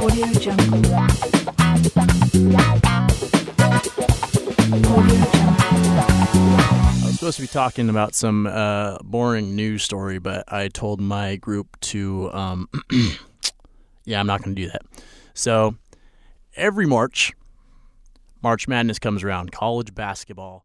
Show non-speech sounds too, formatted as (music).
I was supposed to be talking about some uh, boring news story, but I told my group to, um, (clears throat) yeah, I'm not going to do that. So every March, March Madness comes around, college basketball.